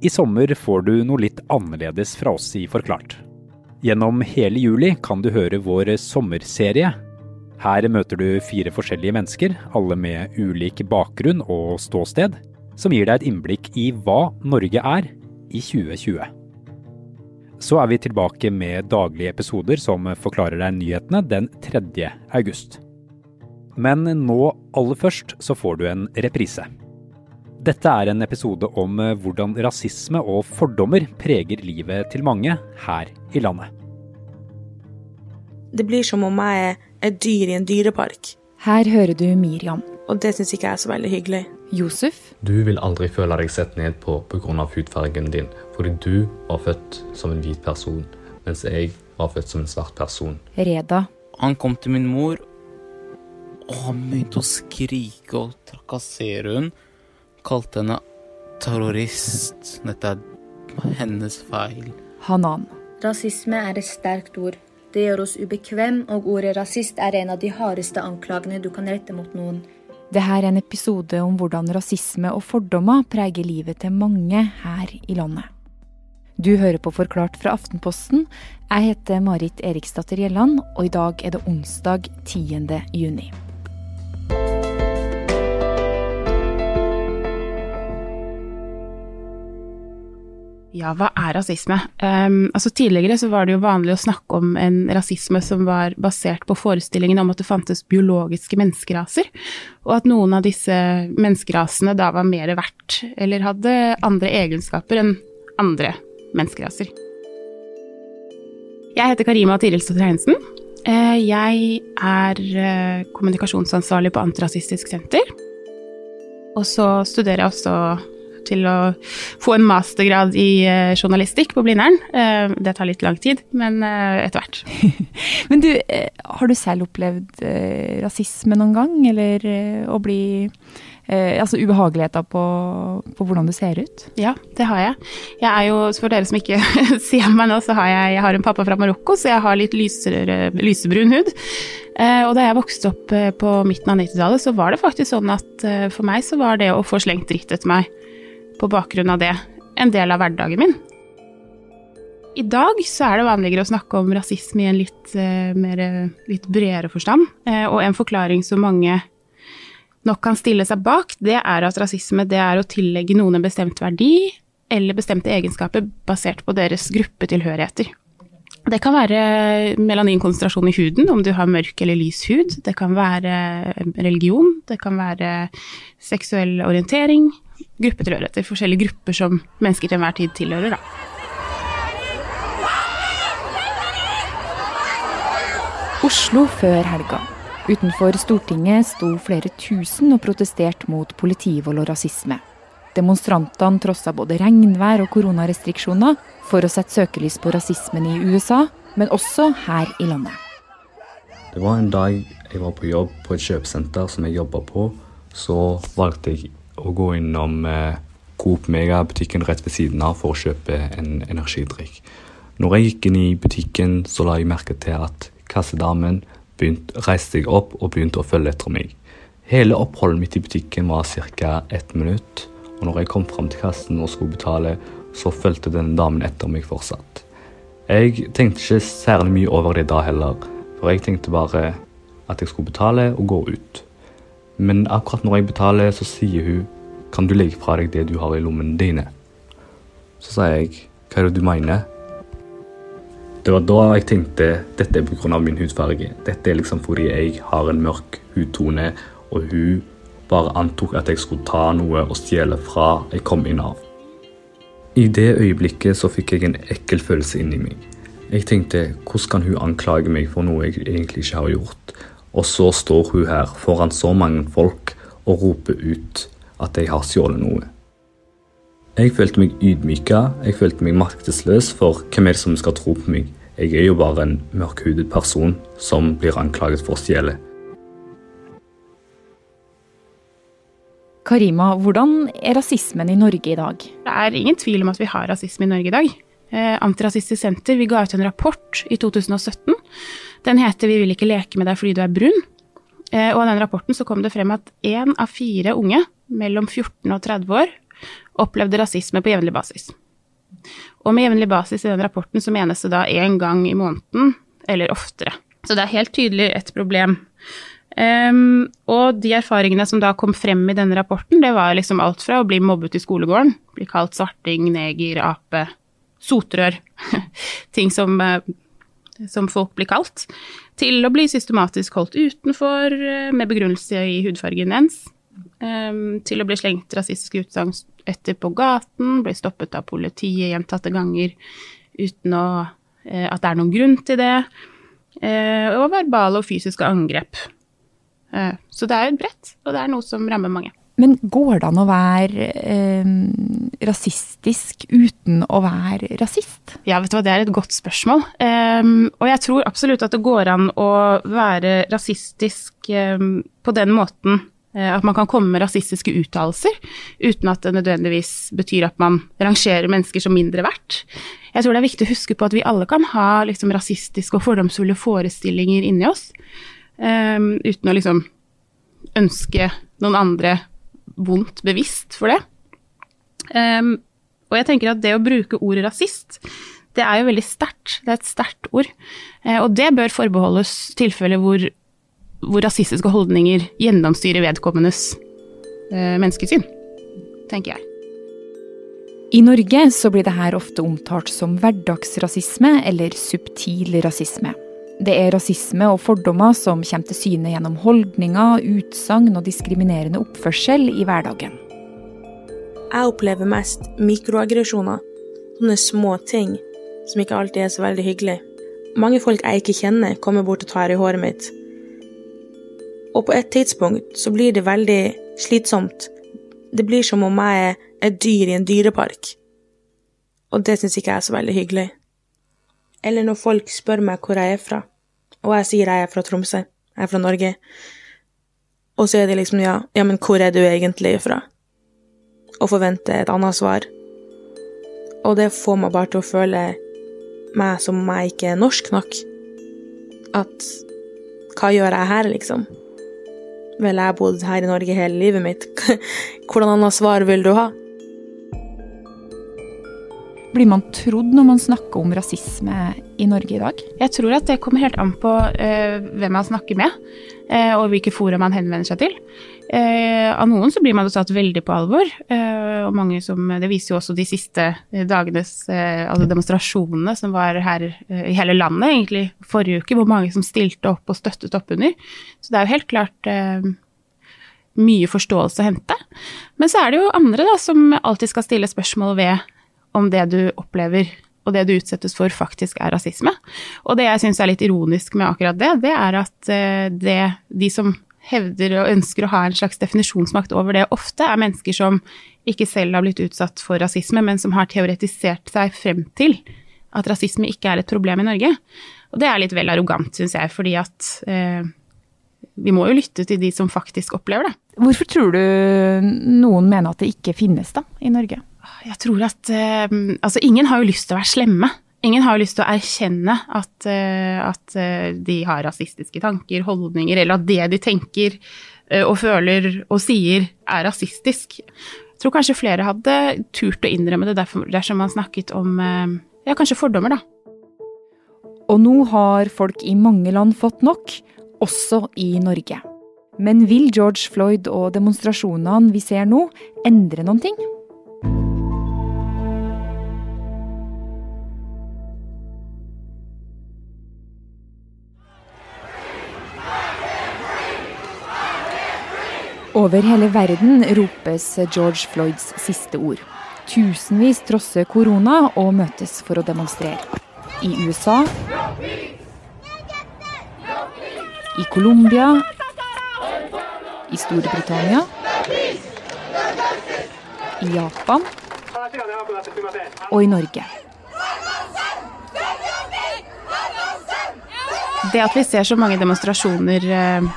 I sommer får du noe litt annerledes fra oss i Forklart. Gjennom hele juli kan du høre vår sommerserie. Her møter du fire forskjellige mennesker, alle med ulik bakgrunn og ståsted, som gir deg et innblikk i hva Norge er i 2020. Så er vi tilbake med daglige episoder som forklarer deg nyhetene den 3. august. Men nå aller først så får du en reprise. Dette er en episode om hvordan rasisme og fordommer preger livet til mange her i landet. Det blir som om jeg er et dyr i en dyrepark. Her hører du Miriam. Og det syns ikke jeg er så veldig hyggelig. Josef. Du vil aldri føle deg sett ned på pga. hudfargen din, fordi du var født som en hvit person, mens jeg var født som en svart person. Reda. Han kom til min mor, og han begynte å skrike og trakassere hun. Kalte henne terrorist. Dette er hennes feil. Hanan. Rasisme er et sterkt ord. Det gjør oss ubekvem, og ordet rasist er en av de hardeste anklagene du kan rette mot noen. Det her er en episode om hvordan rasisme og fordommer preger livet til mange her i landet. Du hører på Forklart fra Aftenposten. Jeg heter Marit Eriksdatter Gjelland, og i dag er det onsdag 10. juni. Ja, hva er rasisme? Um, altså Tidligere så var det jo vanlig å snakke om en rasisme som var basert på forestillingen om at det fantes biologiske menneskeraser, og at noen av disse menneskerasene da var mer verdt, eller hadde andre egenskaper enn andre menneskeraser. Jeg heter Karima Tirilsdatter Heinsen. Uh, jeg er uh, kommunikasjonsansvarlig på Antirasistisk Senter. Og så studerer jeg også til å få en mastergrad i uh, journalistikk på Blindern. Uh, det tar litt lang tid, men uh, etter hvert. men du, har du selv opplevd rasisme noen gang, eller å bli altså ubehageligheter på, på, hvordan du ser ut? Ja, det har jeg. Jeg er jo, For dere som ikke ser meg nå, så har jeg, jeg har en pappa fra Marokko, så jeg har litt lysere, lysebrun hud. og da jeg vokste opp på midten av 90-tallet, så var det faktisk sånn at for meg så var det å få slengt dritt etter meg på bakgrunn av det en del av hverdagen min. I dag så er det vanligere å snakke om rasisme i en litt, uh, mer, litt bredere forstand, og en forklaring som mange nok kan stille seg bak, det er at rasisme det er å tillegge noen en bestemt verdi eller bestemte egenskaper basert på deres gruppetilhørigheter. Det kan være melaninkonsentrasjon i huden, om du har mørk eller lys hud. Det kan være religion, det kan være seksuell orientering, gruppetilhørigheter, forskjellige grupper som mennesker til enhver tid tilhører. Da. Oslo før helga. Utenfor Stortinget sto flere tusen og protesterte mot politivold og rasisme. Demonstrantene trossa både regnvær og koronarestriksjoner for å sette søkelys på rasismen i USA, men også her i landet. Det var en dag jeg var på jobb på et kjøpesenter som jeg jobba på. Så valgte jeg å gå innom eh, Coop Mega-butikken rett ved siden av for å kjøpe en energidrikk. Når jeg gikk inn i butikken, så la jeg merke til at kassedamen begynte, reiste jeg opp og begynte å følge etter meg. Hele oppholdet mitt i butikken var ca. ett minutt, og når jeg kom fram til kassen og skulle betale, så fulgte denne damen etter meg fortsatt. Jeg tenkte ikke særlig mye over det da heller, for jeg tenkte bare at jeg skulle betale og gå ut. Men akkurat når jeg betaler, så sier hun kan du legge fra deg det du har i lommene dine. Så sa jeg hva er det du mener? Det var da jeg tenkte dette er pga. min hudfarge. Dette er liksom fordi jeg har en mørk hudtone, og hun bare antok at jeg skulle ta noe og stjele fra jeg kom inn av. I det øyeblikket så fikk jeg en ekkel følelse inni meg. Jeg tenkte hvordan kan hun anklage meg for noe jeg egentlig ikke har gjort? Og så står hun her foran så mange folk og roper ut at jeg har stjålet noe. Jeg følte meg ydmyka, jeg følte meg maktesløs, for hvem er det som skal tro på meg? Jeg er jo bare en mørkhudet person som blir anklaget for å stjele. Karima, hvordan er rasismen i Norge i dag? Det er ingen tvil om at vi har rasisme i Norge i dag. Eh, Antirasistisk Senter vi ga ut en rapport i 2017 den heter 'Vi vil ikke leke med deg fordi du er brun'. Eh, og i den rapporten så kom det frem at én av fire unge mellom 14 og 30 år opplevde rasisme på jevnlig basis. Og med jevnlig basis i den rapporten så menes det da én gang i måneden eller oftere. Så det er helt tydelig et problem. Um, og de erfaringene som da kom frem i denne rapporten, det var liksom alt fra å bli mobbet i skolegården, bli kalt svarting, neger, ape, sotrør, ting som, uh, som folk blir kalt, til å bli systematisk holdt utenfor uh, med begrunnelse i hudfargen ens, til å bli slengt rasistiske utsagn etter på gaten, bli stoppet av politiet gjentatte ganger uten å, uh, at det er noen grunn til det, og verbale og fysiske angrep. Eh, så det er jo bredt, og det er noe som rammer mange. Men går det an å være eh, rasistisk uten å være rasist? Ja, vet du hva, det er et godt spørsmål. Um, og jeg tror absolutt at det går an å være rasistisk um, på den måten at man kan komme med rasistiske uttalelser uten at det nødvendigvis betyr at man rangerer mennesker som mindre verdt. Jeg tror det er viktig å huske på at vi alle kan ha liksom, rasistiske og fordomsfulle forestillinger inni oss. Um, uten å liksom ønske noen andre vondt bevisst for det. Um, og jeg tenker at det å bruke ordet rasist, det er jo veldig sterkt. Det er et sterkt ord. Uh, og det bør forbeholdes tilfeller hvor, hvor rasistiske holdninger gjennomstyrer vedkommendes eh, menneskesyn, tenker jeg. I Norge så blir det her ofte omtalt som hverdagsrasisme eller subtil rasisme. Det er rasisme og fordommer som kommer til syne gjennom holdninger, utsagn og diskriminerende oppførsel i hverdagen. Jeg opplever mest mikroaggresjoner. Sånne små ting som ikke alltid er så veldig hyggelig. Mange folk jeg ikke kjenner, kommer bort og tar i håret mitt. Og på et tidspunkt så blir det veldig slitsomt. Det blir som om jeg er et dyr i en dyrepark. Og det syns ikke jeg er så veldig hyggelig. Eller når folk spør meg hvor jeg er fra og jeg sier jeg er fra Tromsø, jeg er fra Norge. Og så er de liksom ja, ja, men hvor er du egentlig fra? Og forventer et annet svar. Og det får meg bare til å føle meg som om jeg ikke er norsk nok. At hva gjør jeg her, liksom? Vel, jeg har bodd her i Norge hele livet mitt. Hvordan annet svar vil du ha? Blir man trodd når man snakker om rasisme i Norge i dag? Jeg tror at det kommer helt an på uh, hvem man snakker med, uh, og hvilke fora man henvender seg til. Uh, av noen så blir man jo tatt veldig på alvor, og mange som Det viser jo også de siste dagenes altså demonstrasjonene som var her i hele landet, egentlig forrige uke, hvor mange som stilte opp og støttet opp under. Så det er jo helt klart mye forståelse å hente. Men så er det jo andre da, som alltid skal stille spørsmål ved om det du opplever og det du utsettes for, faktisk er rasisme. Og det jeg syns er litt ironisk med akkurat det, det er at eh, det, de som hevder og ønsker å ha en slags definisjonsmakt over det, ofte er mennesker som ikke selv har blitt utsatt for rasisme, men som har teoretisert seg frem til at rasisme ikke er et problem i Norge. Og det er litt vel arrogant, syns jeg, fordi at eh, vi må jo lytte til de som faktisk opplever det. Hvorfor tror du noen mener at det ikke finnes da, i Norge? Jeg tror at uh, Altså, ingen har jo lyst til å være slemme. Ingen har jo lyst til å erkjenne at, uh, at uh, de har rasistiske tanker, holdninger, eller at det de tenker og føler og sier, er rasistisk. Jeg tror kanskje flere hadde turt å innrømme det dersom man snakket om ja, kanskje fordommer, da. Og nå har folk i mange land fått nok, også i Norge. Men vil George Floyd og demonstrasjonene vi ser nå, endre noen ting? Over hele verden ropes George Floyds siste ord. Tusenvis trosser korona og møtes for å demonstrere. I USA, i Colombia, i Storbritannia, i Japan og i Norge. Det at vi ser så mange demonstrasjoner eh,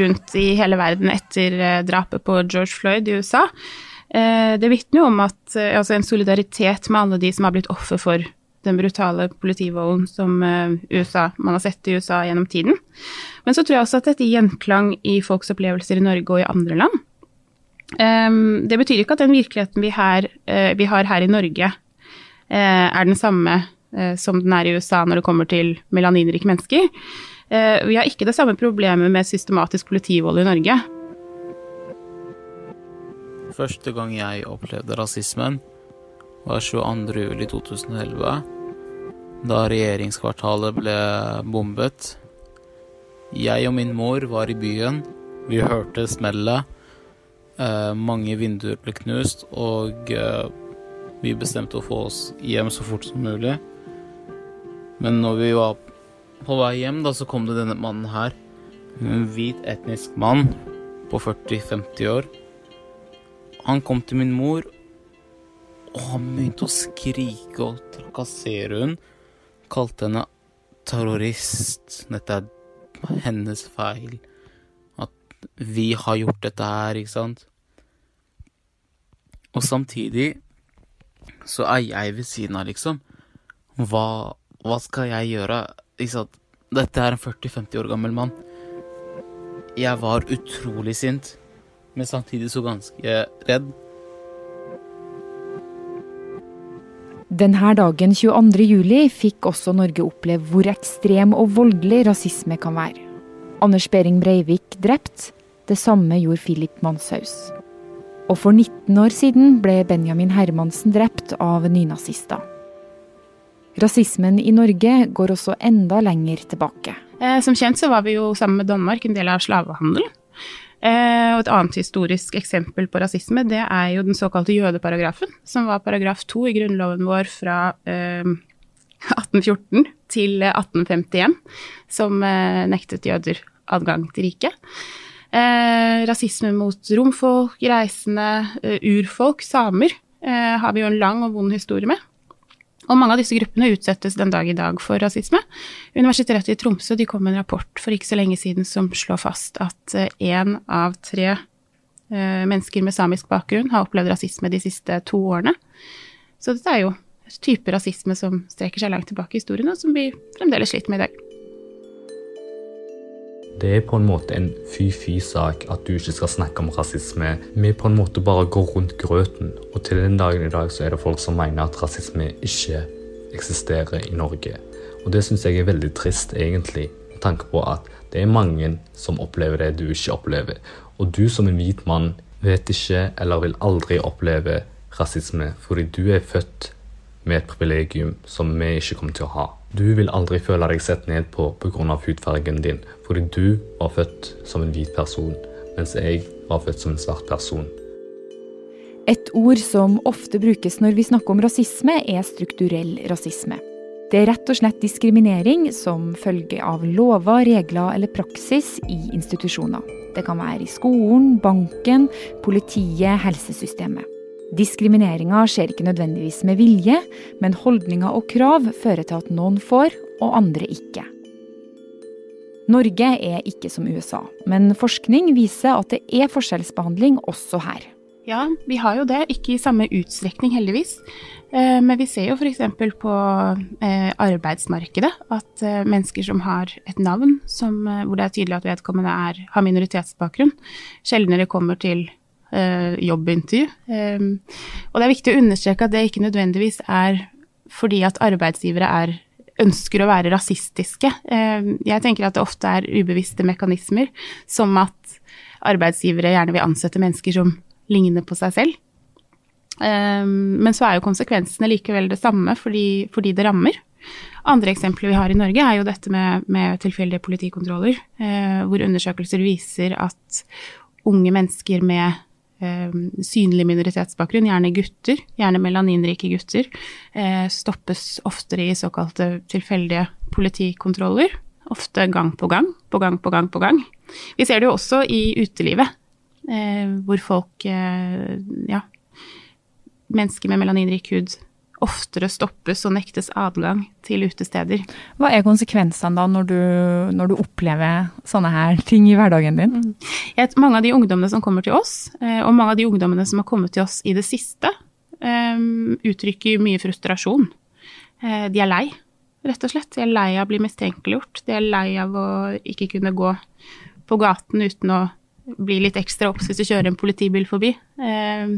rundt i hele verden etter eh, drapet på George Floyd i USA. Eh, det vitner jo om at, altså en solidaritet med alle de som har blitt offer for den brutale politivolden som USA, man har sett i USA gjennom tiden. Men så tror jeg også at dette gir gjenklang i folks opplevelser i Norge og i andre land. Um, det betyr ikke at den virkeligheten vi, her, uh, vi har her i Norge, uh, er den samme som den er i USA når det kommer til melaninrike mennesker. vi har ikke det samme problemet med systematisk politivold i Norge. Første gang jeg opplevde rasismen, var 22.07.2011, da regjeringskvartalet ble bombet. Jeg og min mor var i byen. Vi hørte smellet. Eh, mange vinduer ble knust, og eh, vi bestemte å få oss hjem så fort som mulig. Men når vi var på vei hjem, da, så kom det denne mannen her. En hvit etnisk mann på 40-50 år. Han kom til min mor, og han begynte å skrike og trakassere hun. Kalte henne terrorist. Dette er hennes feil. At vi har gjort dette her, ikke sant. Og samtidig så er jeg ved siden av, liksom. Hva, hva skal jeg gjøre? Dette er en 40-50 år gammel mann. Jeg var utrolig sint, men samtidig så ganske redd. Denne dagen 22. juli fikk også Norge oppleve hvor ekstrem og voldelig rasisme kan være. Anders Behring Breivik drept. Det samme gjorde Philip Manshaus. Og for 19 år siden ble Benjamin Hermansen drept av nynazister. Rasismen i Norge går også enda lenger tilbake. Eh, som kjent så var vi jo sammen med Danmark en del av slavehandel. Eh, og et annet historisk eksempel på rasisme, det er jo den såkalte jødeparagrafen, som var paragraf to i grunnloven vår fra 1814 eh, til 1851, som nektet jøder adgang til riket. Eh, rasisme mot romfolk, reisende, eh, urfolk, samer eh, har vi jo en lang og vond historie med. Og mange av disse gruppene utsettes den dag i dag for rasisme. Universitetet i Tromsø de kom med en rapport for ikke så lenge siden som slår fast at én eh, av tre eh, mennesker med samisk bakgrunn har opplevd rasisme de siste to årene. Så dette er jo type rasisme som strekker seg langt tilbake i historien, og som vi fremdeles sliter med i dag. Det er på en måte en fy-fy-sak at du ikke skal snakke om rasisme. Vi på en måte bare går rundt grøten, og til den dagen i dag så er det folk som mener at rasisme ikke eksisterer i Norge. Og det syns jeg er veldig trist, egentlig, med tanke på at det er mange som opplever det du ikke opplever. Og du som en hvit mann vet ikke eller vil aldri oppleve rasisme fordi du er født med et privilegium som vi ikke kommer til å ha. Du vil aldri føle deg sett ned på pga. hudfargen din, fordi du var født som en hvit person, mens jeg var født som en svart person. Et ord som ofte brukes når vi snakker om rasisme, er strukturell rasisme. Det er rett og slett diskriminering som følge av lover, regler eller praksis i institusjoner. Det kan være i skolen, banken, politiet, helsesystemet. Diskrimineringa skjer ikke nødvendigvis med vilje, men holdninger og krav fører til at noen får, og andre ikke. Norge er ikke som USA, men forskning viser at det er forskjellsbehandling også her. Ja, vi har jo det, ikke i samme utstrekning heldigvis. Eh, men vi ser jo f.eks. på eh, arbeidsmarkedet at eh, mennesker som har et navn som, hvor det er tydelig at vedkommende er, har minoritetsbakgrunn, sjeldnere kommer til jobbintervju. Eh, og det er viktig å understreke at det ikke nødvendigvis er fordi at arbeidsgivere er, ønsker å være rasistiske. Jeg tenker at det ofte er ubevisste mekanismer, som at arbeidsgivere gjerne vil ansette mennesker som ligner på seg selv. Men så er jo konsekvensene likevel det samme fordi, fordi det rammer. Andre eksempler vi har i Norge, er jo dette med, med tilfeldige politikontroller, eh, hvor undersøkelser viser at unge mennesker med synlig minoritetsbakgrunn, gjerne gutter, gjerne melaninrike gutter, eh, stoppes oftere i såkalte tilfeldige politikontroller. Ofte gang på gang, på gang på gang på gang. Vi ser det jo også i utelivet, eh, hvor folk, eh, ja, mennesker med melaninrik hud oftere stoppes og nektes adgang til utesteder. Hva er konsekvensene da, når du, når du opplever sånne her ting i hverdagen din? Mm. Mange av de ungdommene som kommer til oss, eh, og mange av de ungdommene som har kommet til oss i det siste, um, uttrykker mye frustrasjon. Uh, de er lei, rett og slett. De er lei av å bli mistenkeliggjort. De er lei av å ikke kunne gå på gaten uten å bli litt ekstra obs hvis du kjører en politibil forbi. Eh,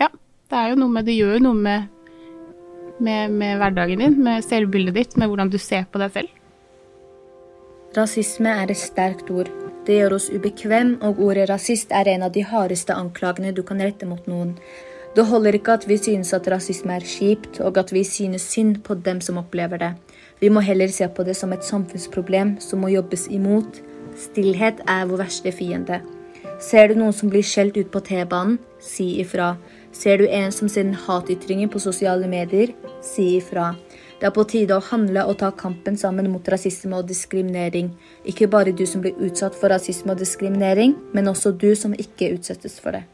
ja, det er jo noe med Det gjør jo noe med, med, med hverdagen din, med selvbildet ditt, med hvordan du ser på deg selv. Rasisme er et sterkt ord. Det gjør oss ubekvem, og ordet rasist er en av de hardeste anklagene du kan rette mot noen. Det holder ikke at vi synes at rasisme er kjipt, og at vi synes synd på dem som opplever det. Vi må heller se på det som et samfunnsproblem som må jobbes imot. Stillhet er vår verste fiende. Ser du noen som blir skjelt ut på T-banen, si ifra. Ser du en som sender hatytringer på sosiale medier, si ifra. Det er på tide å handle og ta kampen sammen mot rasisme og diskriminering. Ikke bare du som blir utsatt for rasisme og diskriminering, men også du som ikke utsettes for det.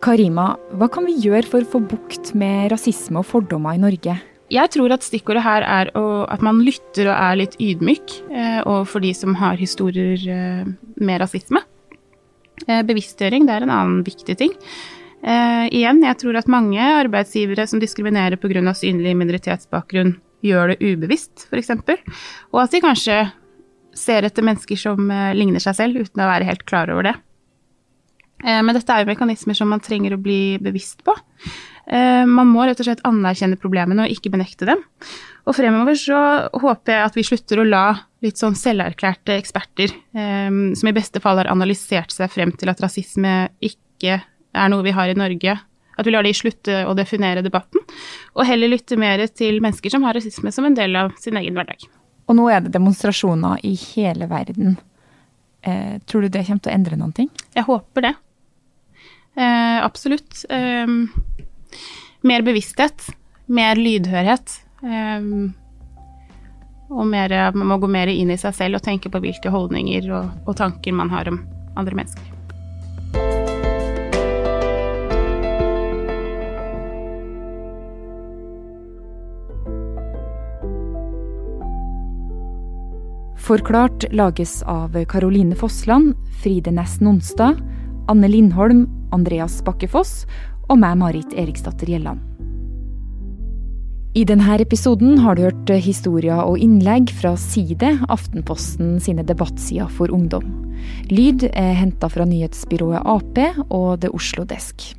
Karima, hva kan vi gjøre for å få bukt med rasisme og fordommer i Norge? Jeg tror at stikkordet her er at man lytter og er litt ydmyk eh, overfor de som har historier eh, med rasisme. Eh, bevisstgjøring det er en annen viktig ting. Uh, igjen, jeg tror at mange arbeidsgivere som diskriminerer pga. synlig minoritetsbakgrunn, gjør det ubevisst, f.eks. Og at de kanskje ser etter mennesker som eh, ligner seg selv, uten å være helt klar over det. Eh, men dette er jo mekanismer som man trenger å bli bevisst på. Man må rett og slett anerkjenne problemene og ikke benekte dem. Og fremover så håper jeg at vi slutter å la litt sånn selverklærte eksperter, som i beste fall har analysert seg frem til at rasisme ikke er noe vi har i Norge. At vi lar de slutte å definere debatten, og heller lytte mer til mennesker som har rasisme som en del av sin egen hverdag. Og nå er det demonstrasjoner i hele verden. Eh, tror du det kommer til å endre noen ting? Jeg håper det. Eh, absolutt. Eh, mer bevissthet. Mer lydhørhet. Eh, og mer, man må gå mer inn i seg selv og tenke på hvilke holdninger og, og tanker man har om andre mennesker. Forklart lages av Caroline Fossland, Fride Næss Nonstad, Anne Lindholm, Andreas Bakkefoss og meg, Marit Eriksdatter Gjelland. I denne episoden har du hørt historier og innlegg fra Side, Aftenposten sine debattsider for ungdom. Lyd er henta fra nyhetsbyrået Ap og The Oslo Desk.